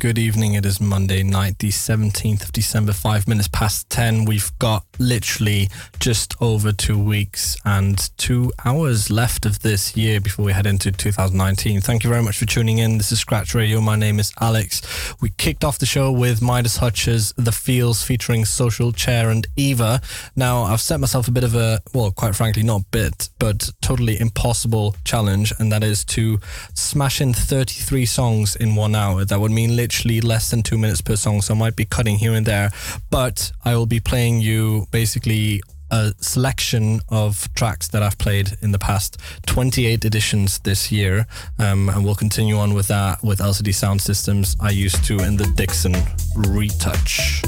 good evening. It is Monday night, the 17th of December, five minutes past 10. We've got literally just over two weeks and two hours left of this year before we head into 2019. Thank you very much for tuning in. This is Scratch Radio. My name is Alex. We kicked off the show with Midas Hutch's The Feels featuring Social Chair and Eva. Now, I've set myself a bit of a, well, quite frankly, not bit, but totally impossible challenge, and that is to smash in 33 songs in one hour. That would mean literally less than two minutes per song, so I might be cutting here and there. But I will be playing you basically a selection of tracks that I've played in the past 28 editions this year. Um, and we'll continue on with that with LCD Soundsystem's I used to in the Dixon retouch.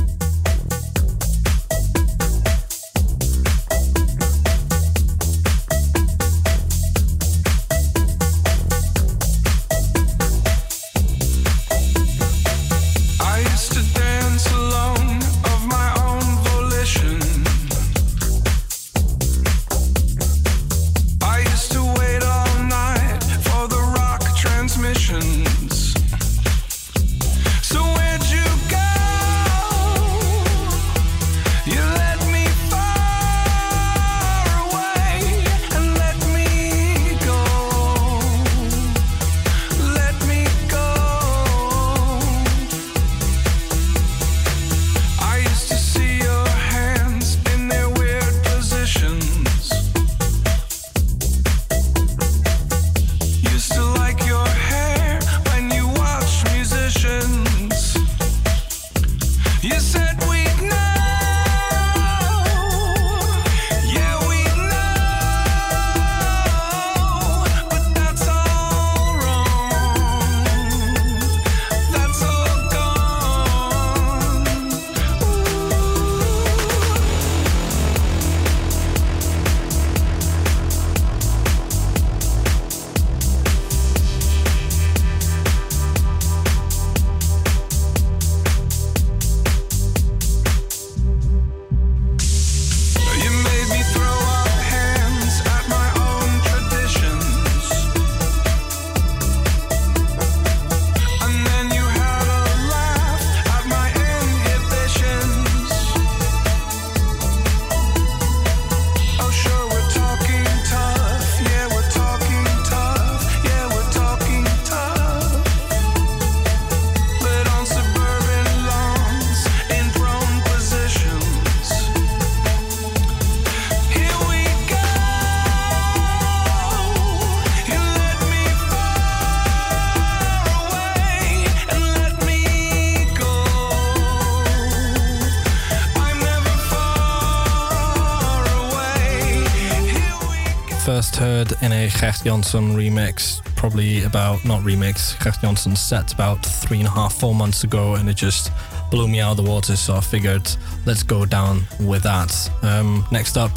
In a Gerd Janson remix, probably about, not remix, Gerd Janson set about three and a half, four months ago, and it just blew me out of the water. So I figured, let's go down with that. Um, next up,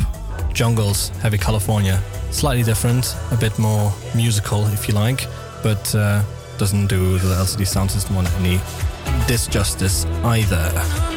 Jungles, Heavy California. Slightly different, a bit more musical, if you like, but uh, doesn't do the LCD Soundsystem one any disjustice either.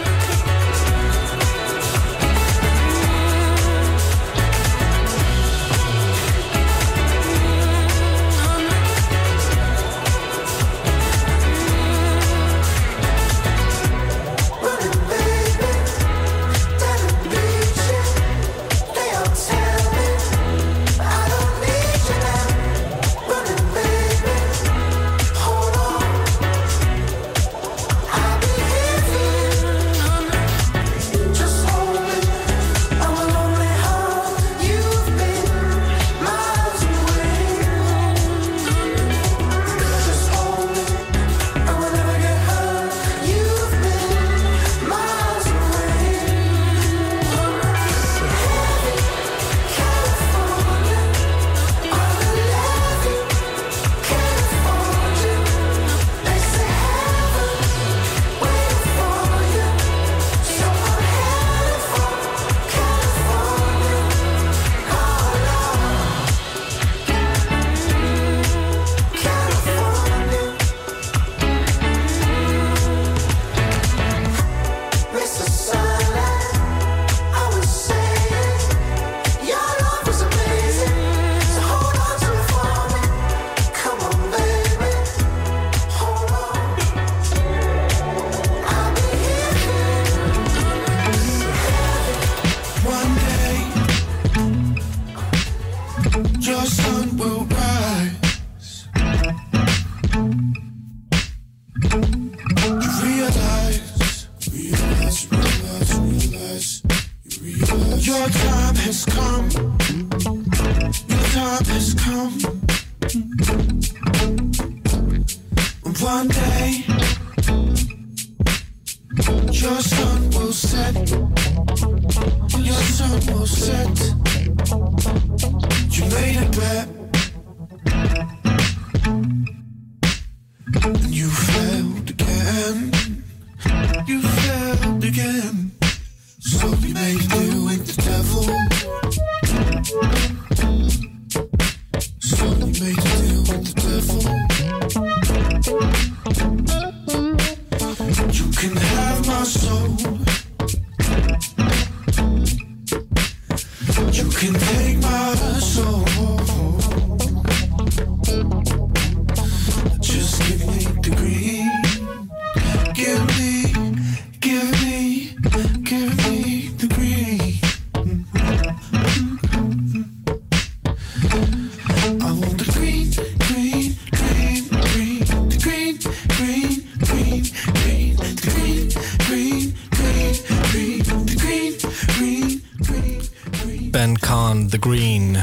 Ben Khan, The Green,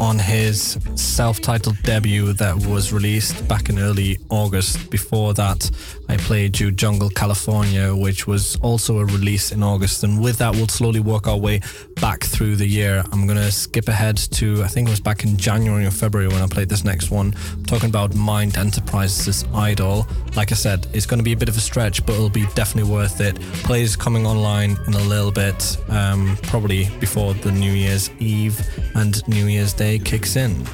on his self titled debut that was released back in early August. Before that, I played you Jungle California, which was also a release in August. And with that, we'll slowly work our way back through the year. I'm going to skip ahead to, I think it was back in January or February when I played this next one, talking about Mind Enterprises' Idol. Like I said, it's going to be a bit of a stretch, but it'll be definitely worth it. Plays coming online in a little bit, um, probably before the New Year's Eve and New Year's Day kicks in.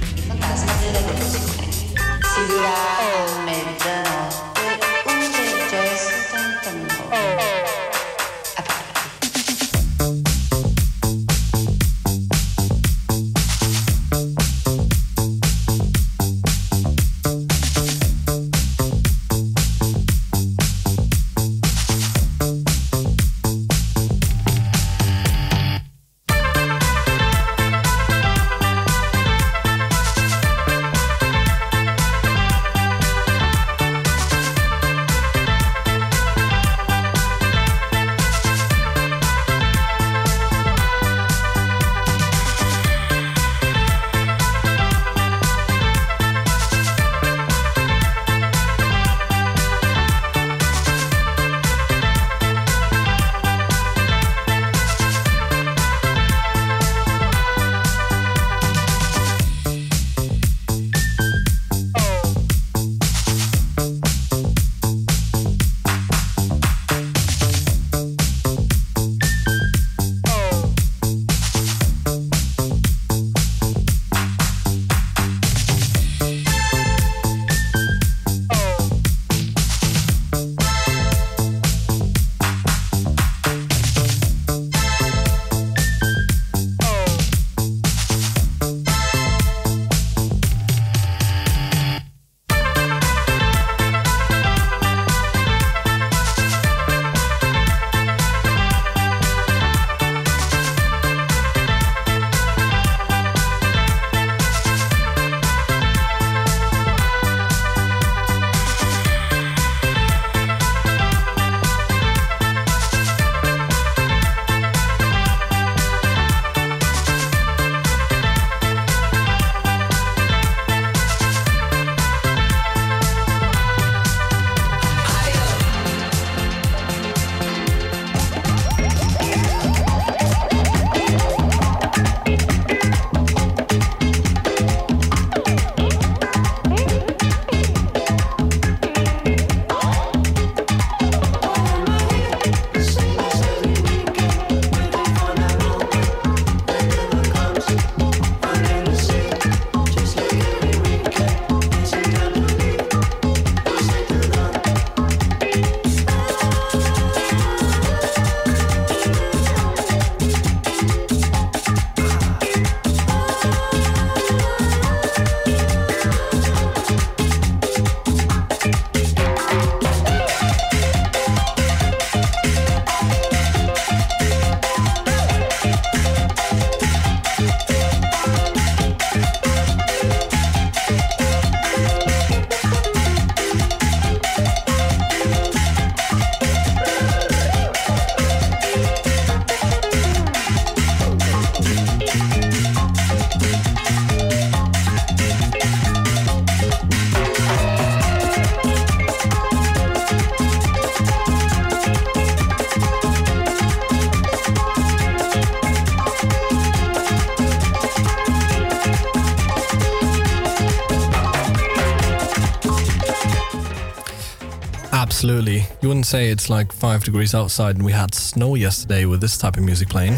Wouldn't say it's like five degrees outside and we had snow yesterday with this type of music playing.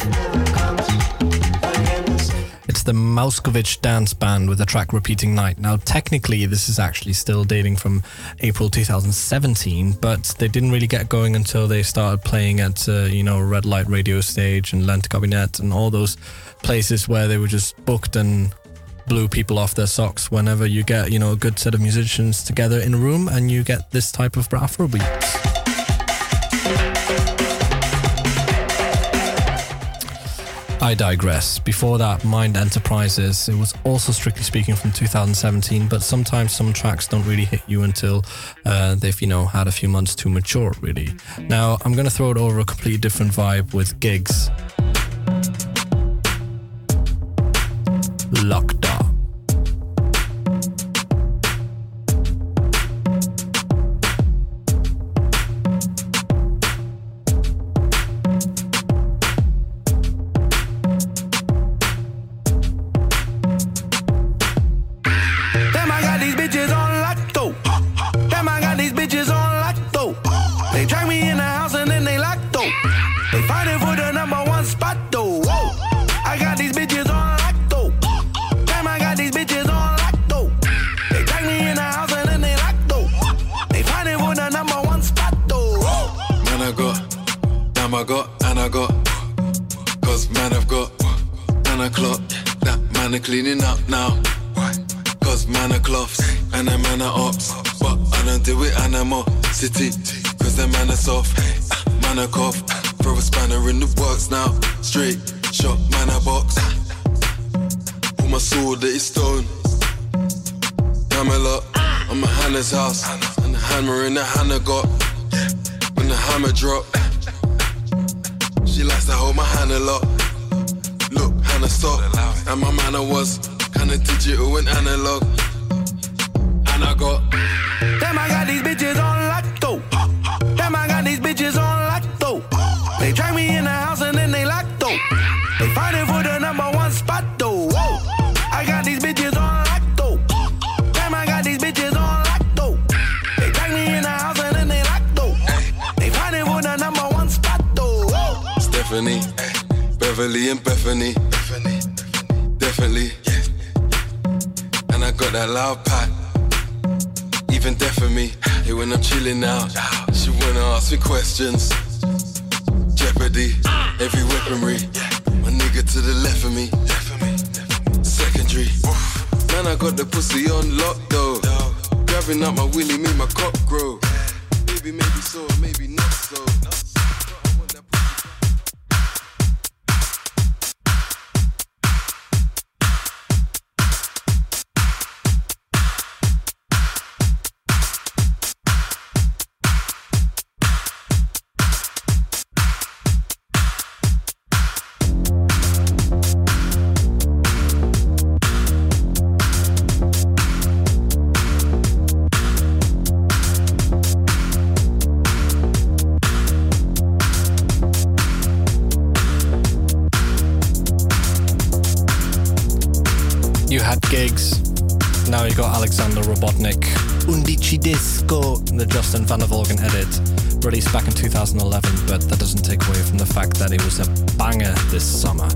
It's the Mauskovic Dance Band with the track Repeating Night. Now, technically, this is actually still dating from April 2017, but they didn't really get going until they started playing at, uh, you know, Red Light Radio Stage and Lente Kabinet and all those places where they were just booked and blew people off their socks whenever you get, you know, a good set of musicians together in a room and you get this type of Afrobeat. I digress. Before that, Mind Enterprises. It was also strictly speaking from 2017, but sometimes some tracks don't really hit you until uh, they've, you know, had a few months to mature, really. Now, I'm going to throw it over a completely different vibe with Giggs. Locked Jeopardy, every weaponry. My nigga to the left of me. Secondary. Man, I got the pussy on lock though. Grabbing up my willy, make my cock grow. Maybe, maybe so, maybe not so. 2011, but that doesn't take away from the fact that it was a banger this summer.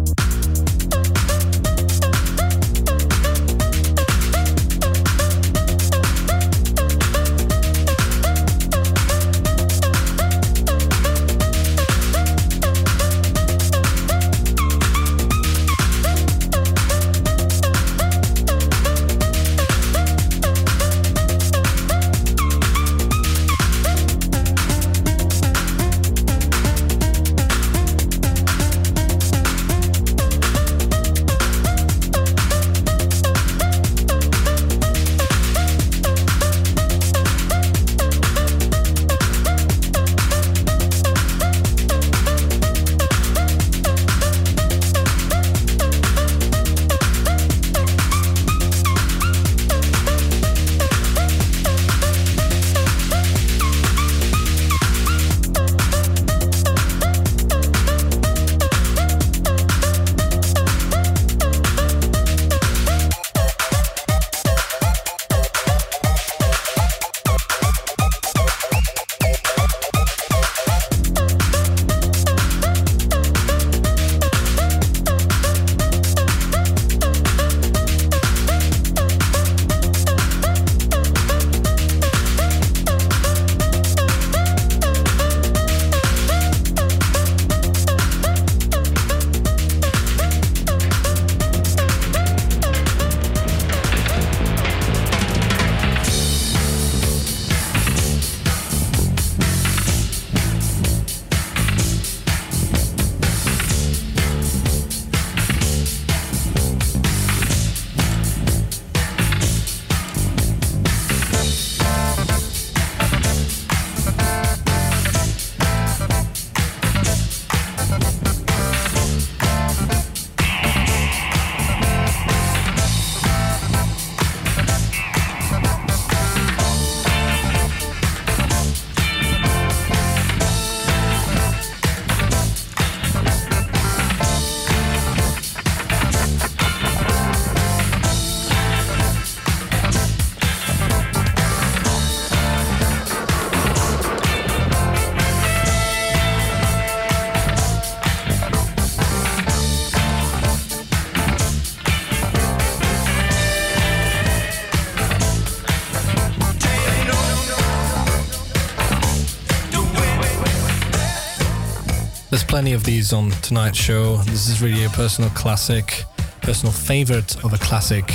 Plenty of these on tonight's show. This is really a personal classic, personal favorite of a classic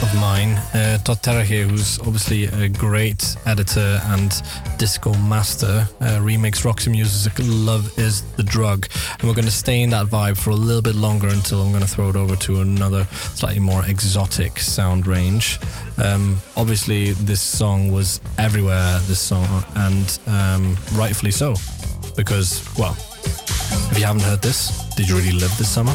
of mine. Uh, Todd Terje, who's obviously a great editor and disco master, uh, remix Roxy Music Love is the Drug. And we're going to stay in that vibe for a little bit longer until I'm going to throw it over to another slightly more exotic sound range. Um, obviously, this song was everywhere, this song, and um, rightfully so. Because, well, if you haven't heard this, did you really live this summer?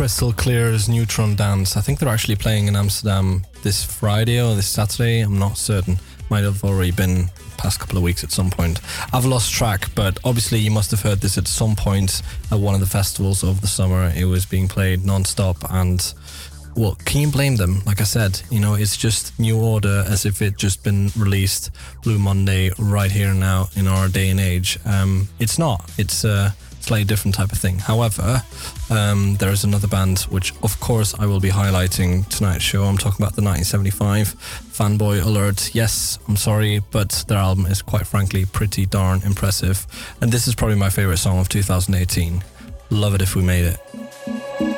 Crystal Clear's Neutron Dance. I think they're actually playing in Amsterdam this Friday or this Saturday. I'm not certain. Might have already been past couple of weeks at some point. I've lost track, but obviously you must have heard this at some point at one of the festivals of the summer. It was being played non-stop and well, can you blame them? Like I said, you know, it's just New Order as if it just been released Blue Monday right here and now in our day and age. Um, it's not. It's a slightly different type of thing. However, um, there is another band which, of course, I will be highlighting tonight's show. I'm talking about the 1975 Fanboy Alert. Yes, I'm sorry, but their album is quite frankly pretty darn impressive. And this is probably my favorite song of 2018. Love it if we made it.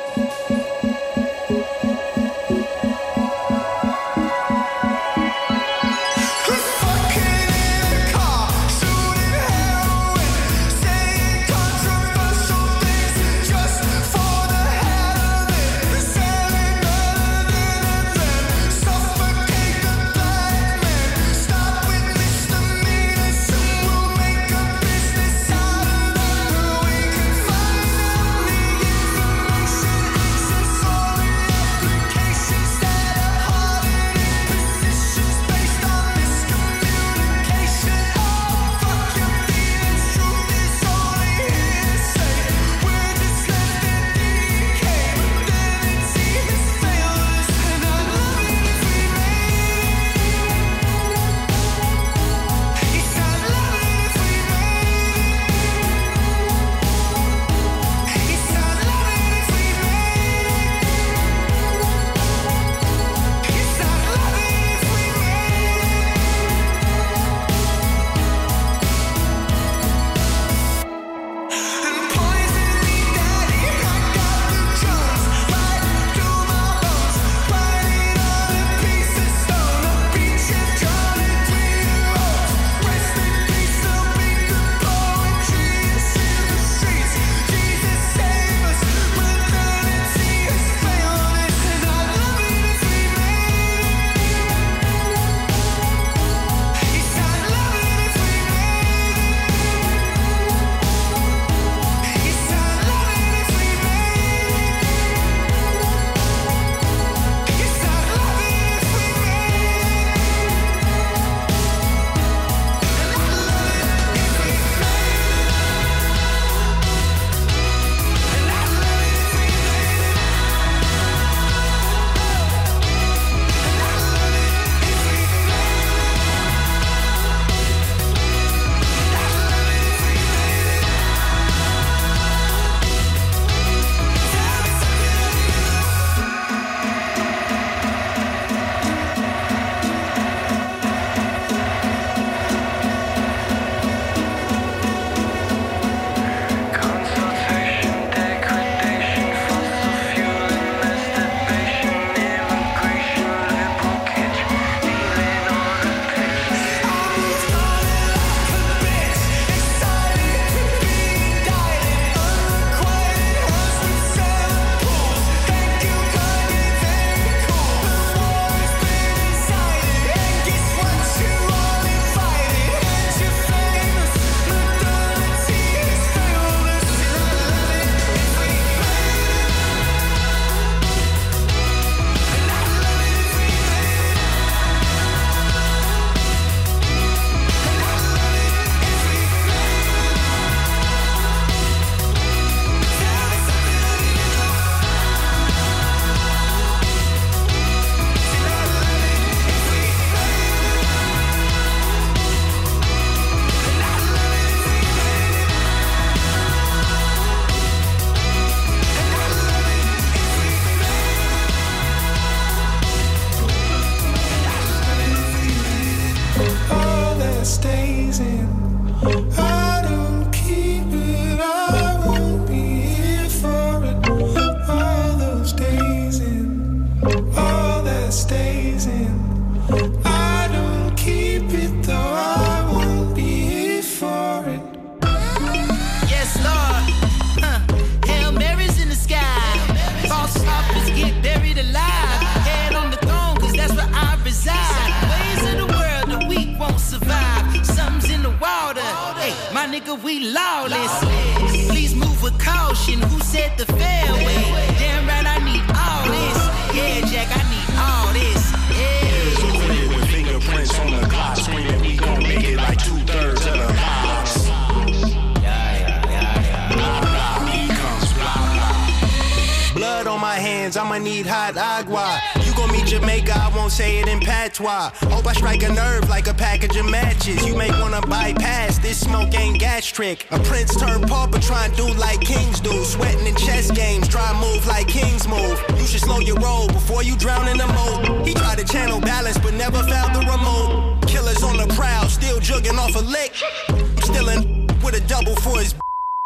Hot agua. You gon' meet Jamaica, I won't say it in patois. Hope I strike a nerve like a package of matches. You may wanna bypass, this smoke ain't gas trick. A prince turned pauper, try and do like kings do. Sweating in chess games, try move like kings move. You should slow your roll before you drown in the moat. He tried to channel balance, but never found the remote. Killers on the prowl, still jugging off a lick. Still in with a double for his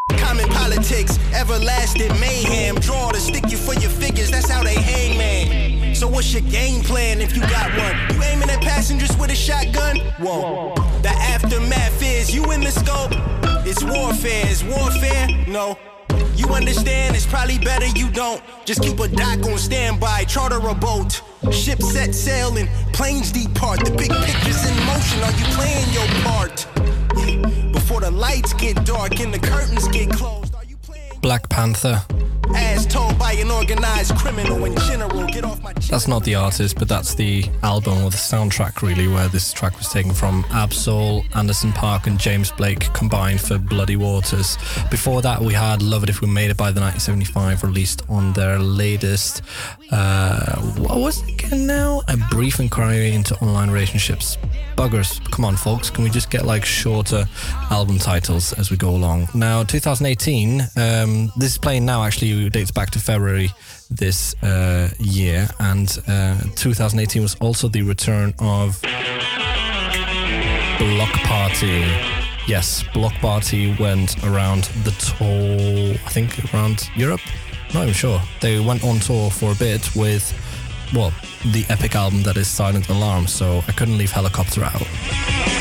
Common politics, everlasting mayhem. Draw to stick you for your figures, that's how they hang, man. So what's your game plan if you got one? You aiming at passengers with a shotgun? Whoa. The aftermath is you in the scope. It's warfare, it's warfare? No. You understand, it's probably better you don't. Just keep a dock on standby, charter a boat. Ship set sailing, planes depart. The big picture's in motion. Are you playing your part? Before the lights get dark and the curtains get closed. Are you playing Black Panther. as told by an organized criminal in general? Get off my chest. That's not the artist, but that's the album or the soundtrack, really, where this track was taken from Ab-Soul, Anderson .Paak, and James Blake combined for Bloody Waters. Before that, we had Love It If We Made It by the 1975, released on their latest, uh, what was it again now? A brief inquiry into online relationships. Buggers, come on, folks, can we just get like shorter album titles as we go along? Now, 2018, um, this is playing now actually dates back to February this uh, year, and uh, 2018 was also the return of Bloc Party. Yes, Bloc Party went around the tour, I think around Europe. Not even sure. They went on tour for a bit with, well, the epic album that is Silent Alarm, so I couldn't leave Helicopter out.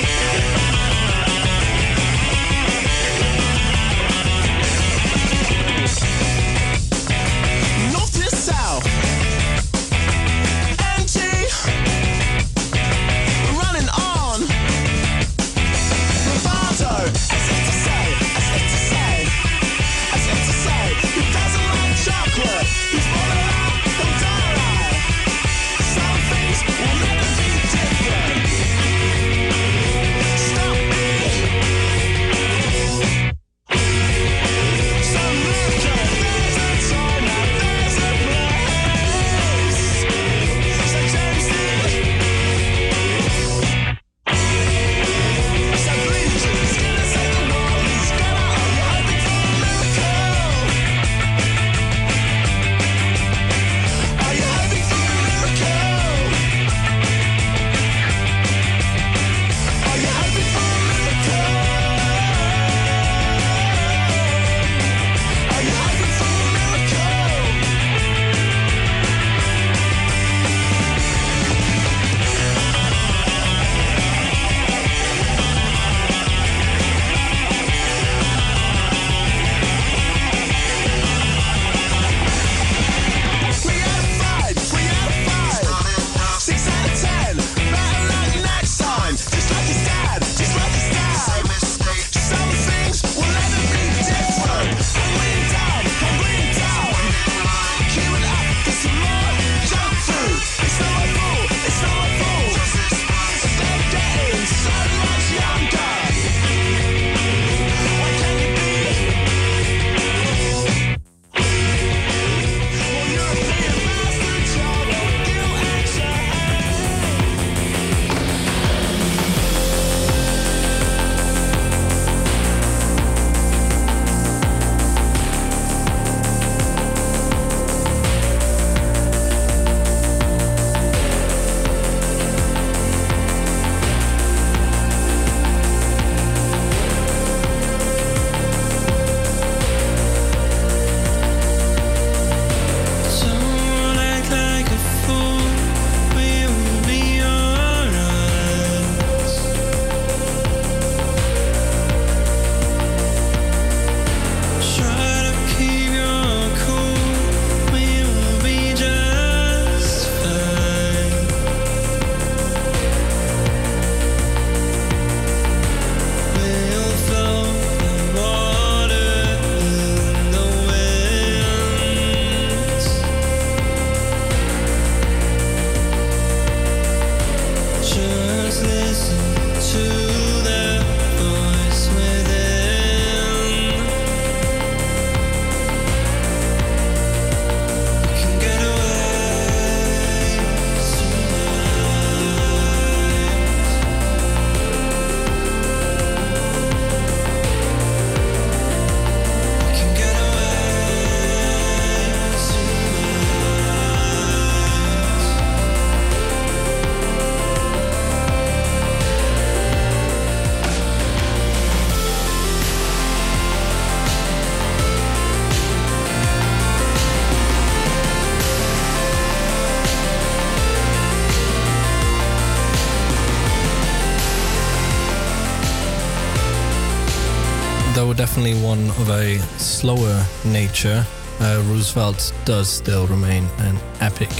Definitely one of a slower nature, uh, Roosevelt does still remain an epic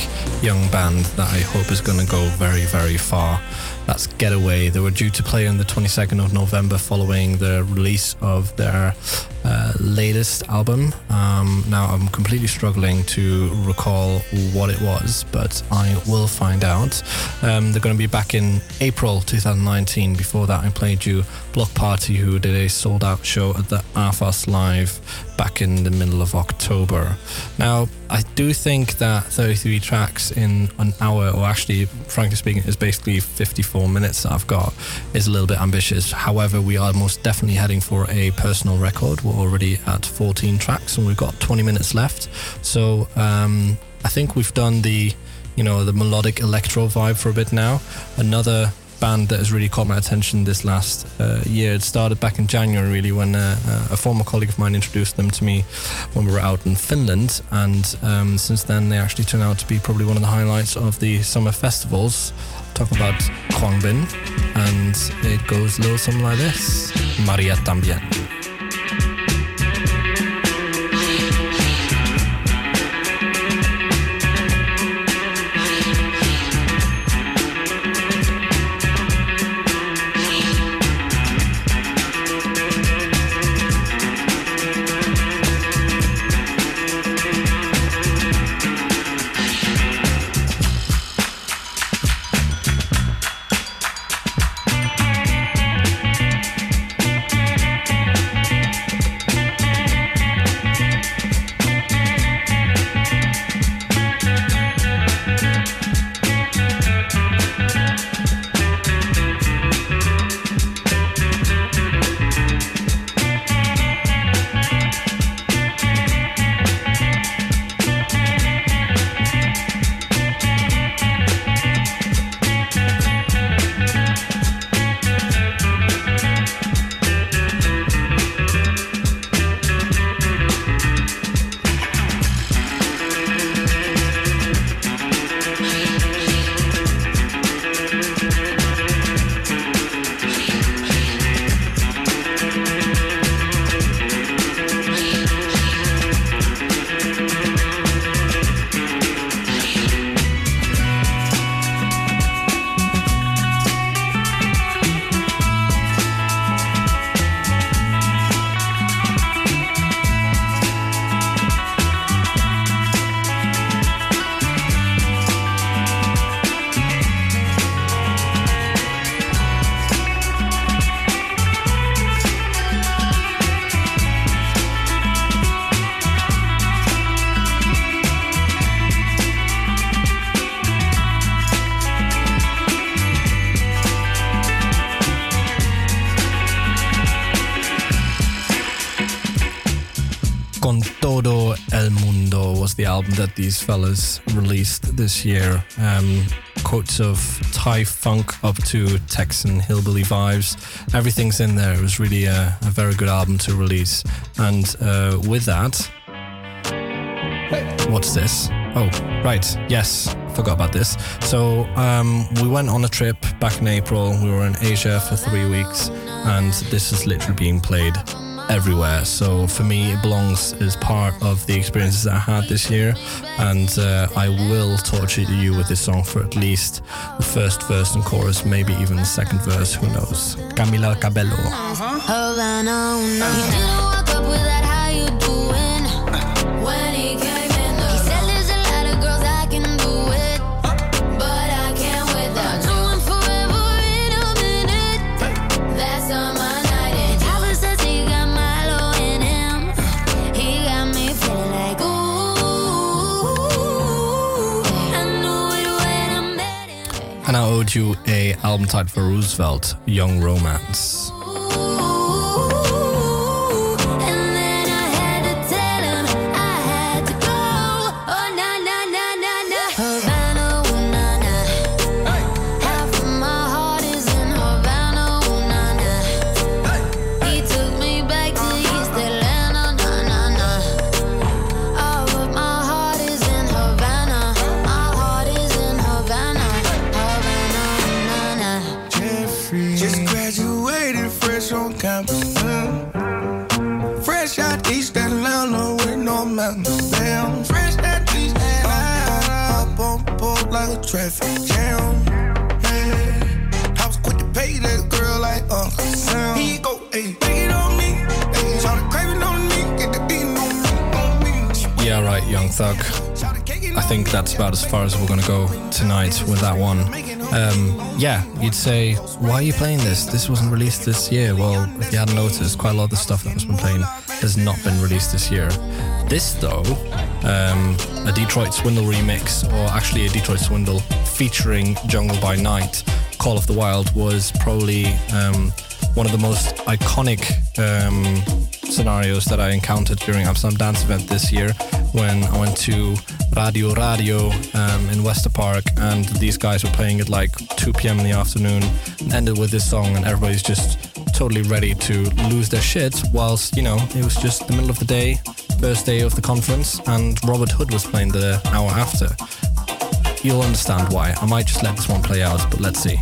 young band that I hope is going to go very, very far. That's Getaway. They were due to play on the 22nd of November following the release of their uh, latest album. Um, now, I'm completely struggling to recall what it was, but I will find out. Um, they're going to be back in April 2019. Before that, I played you Bloc Party, who did a sold out show at the AFAS Live back in the middle of October. Now, I do think that 33 tracks in an hour, or actually, frankly speaking, is basically 54 minutes that I've got, is a little bit ambitious. However, we are most definitely heading for a personal record. We're already at 14 tracks and we've got 20 minutes left. So um, I think we've done the, you know, the melodic electro vibe for a bit now. Another band that has really caught my attention this last uh, year. It started back in January, really, when uh, uh, a former colleague of mine introduced them to me when we were out in Finland. And um, since then, they actually turned out to be probably one of the highlights of the summer festivals. Talk about Khruangbin, and it goes a little something like this Maria Tambien. Con Todo El Mundo was the album that these fellas released this year. Um, quotes of Thai funk up to Texan hillbilly vibes. Everything's in there. It was really a, a very good album to release. And uh, with that, what's this? Oh, right. Yes, forgot about this. So um, we went on a trip back in April. We were in Asia for three weeks, and this is literally being played everywhere. So for me, it belongs as part of the experiences that I had this year, and uh, I will torture you with this song for at least the first verse and chorus, maybe even the second verse. Who knows? Camila Cabello. Havana, I owed you a album title for Roosevelt, Young Romance. on campus. Mm. Fresh out East Atlanta with no mountains. Fresh out East Atlanta. Up on like a traffic jam. Hey. I was quick to pay that girl like Uncle Sam. He go, hey, it on me. Hey, the craving on me. Get the beating on me, on me. Yeah, right, Young Thug. I think that's about as far as we're gonna go tonight with that one. Um, yeah, you'd say, why are you playing this? This wasn't released this year. Well, if you hadn't noticed, quite a lot of the stuff that was been playing has not been released this year. This, though, um, a Detroit Swindle remix, or actually a Detroit Swindle featuring Jungle by Night, Call of the Wild, was probably um, one of the most iconic um, scenarios that I encountered during Amsterdam Dance Event this year when I went to Radio Radio um, in Westerpark and these guys were playing at like 2 p.m. in the afternoon. and Ended with this song and everybody's just totally ready to lose their shit whilst, you know, it was just the middle of the day, first day of the conference and Robert Hood was playing the hour after. You'll understand why. I might just let this one play out, but let's see.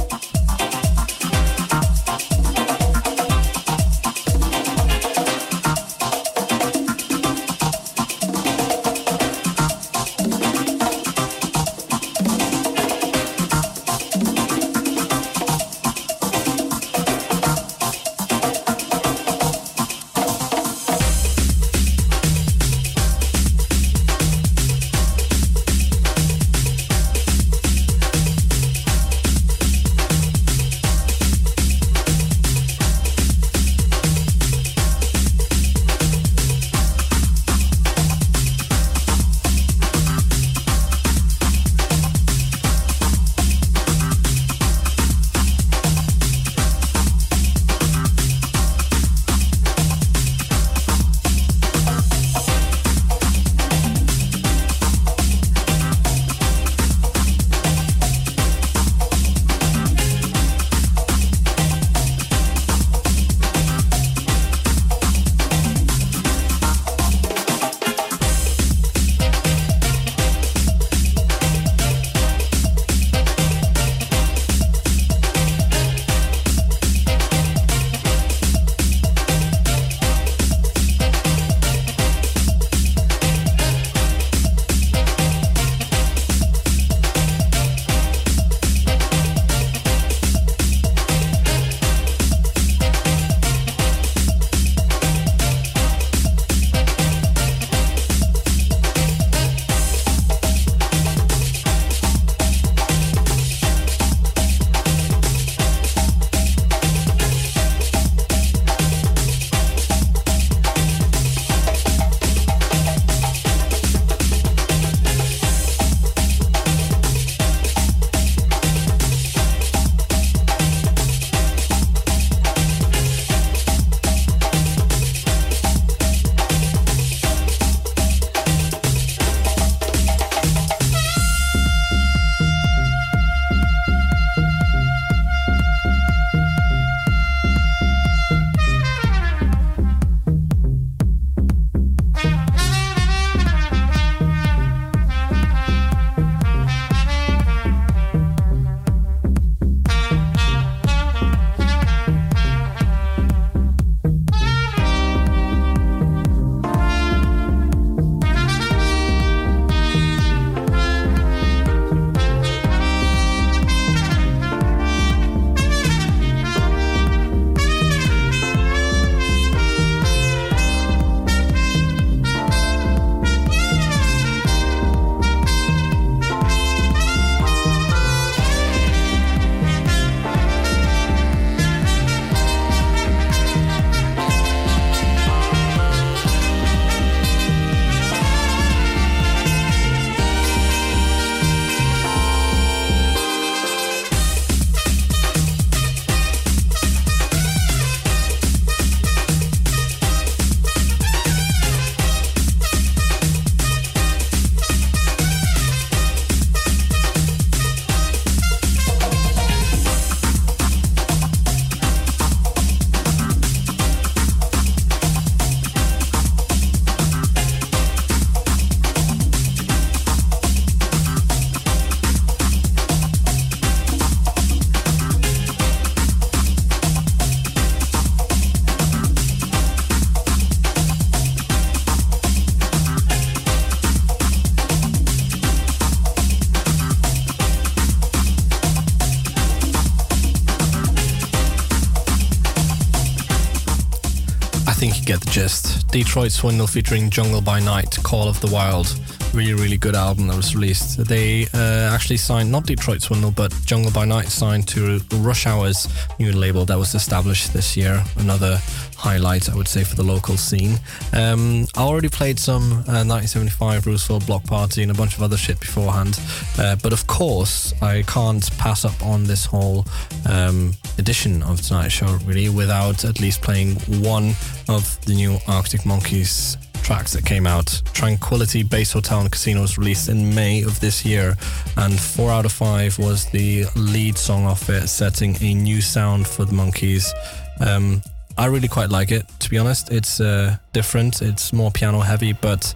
Detroit Swindle featuring Jungle by Night, Call of the Wild. Really, really good album that was released. They uh, actually signed, not Detroit Swindle, but Jungle by Night signed to Rush Hour's new label that was established this year. Another highlight, I would say, for the local scene. Um, I already played some uh, 1975 Roosevelt Bloc Party and a bunch of other shit beforehand. Uh, but of course, I can't pass up on this whole um, edition of tonight's show really without at least playing one of the new Arctic Monkeys tracks that came out. Tranquility Base Hotel and Casino was released in May of this year, and 4 out of 5 was the lead song off it, setting a new sound for the Monkeys. Um, I really quite like it, to be honest. It's uh, different, it's more piano heavy, but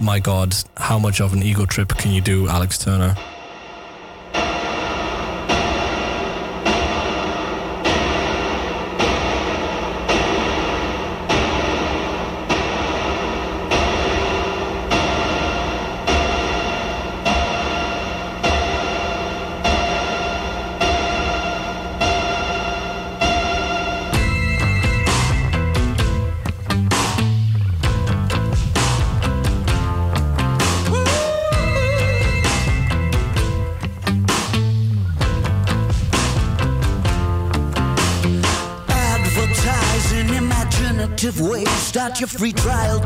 my god, how much of an ego trip can you do, Alex Turner? Your free trial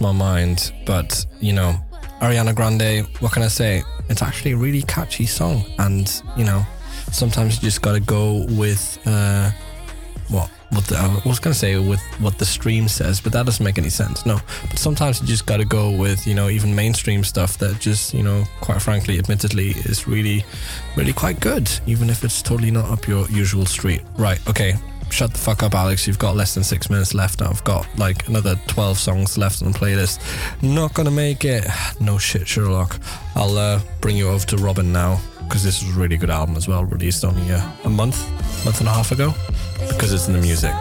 my mind. But, you know, Ariana Grande, what can I say? It's actually a really catchy song. And, you know, sometimes you just got to go with uh, what what the, I was gonna say with what the stream says, but that doesn't make any sense. No, but sometimes you just got to go with you know even mainstream stuff that just you know quite frankly, admittedly, is really really quite good, even if it's totally not up your usual street. Right? Okay. Shut the fuck up, Alex. You've got less than six minutes left. I've got like another 12 songs left on the playlist. Not gonna make it. No shit, Sherlock. I'll uh, bring you over to Robyn now because this was a really good album as well, released only uh, a month, month and a half ago, because it's in the music.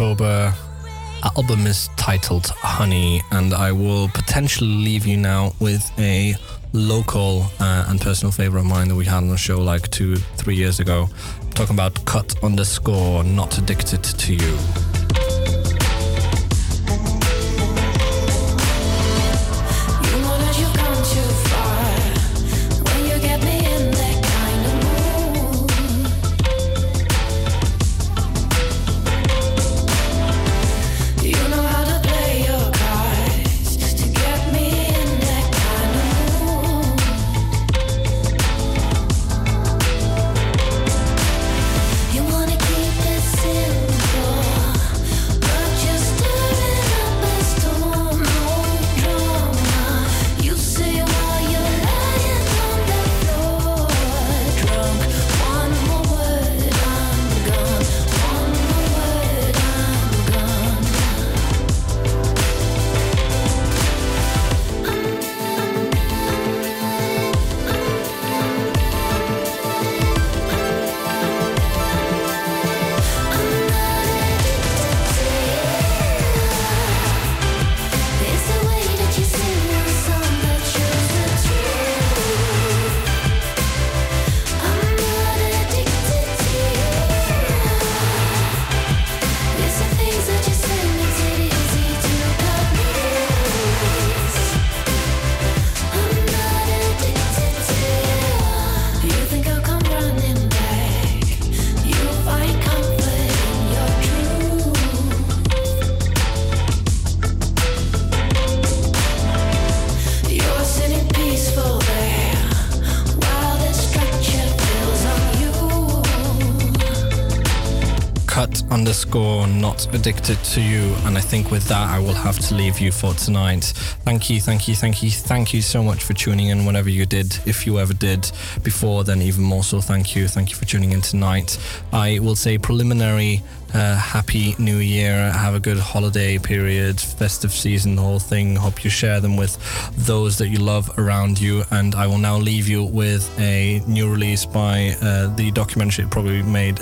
October. Album is titled Honey, and I will potentially leave you now with a local uh, and personal favorite of mine that we had on the show like two, three years ago. I'm talking about Cut Underscore Not Addicted to. You addicted to you. And I think with that, I will have to leave you for tonight. Thank you, thank you, thank you, thank you so much for tuning in whenever you did. If you ever did before, then even more so, thank you. Thank you for tuning in tonight. I will say preliminary uh, happy new year. Have a good holiday period, festive season, the whole thing. Hope you share them with those that you love around you. And I will now leave you with a new release by uh, the documentary probably made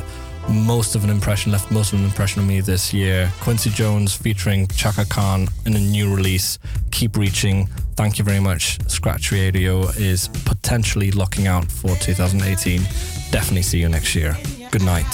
most of an impression, left most of an impression on me this year. Quincy Jones featuring Chaka Khan in a new release. Keep reaching. Thank you very much. Scratch Radio is potentially locking out for 2018. Definitely see you next year. Good night.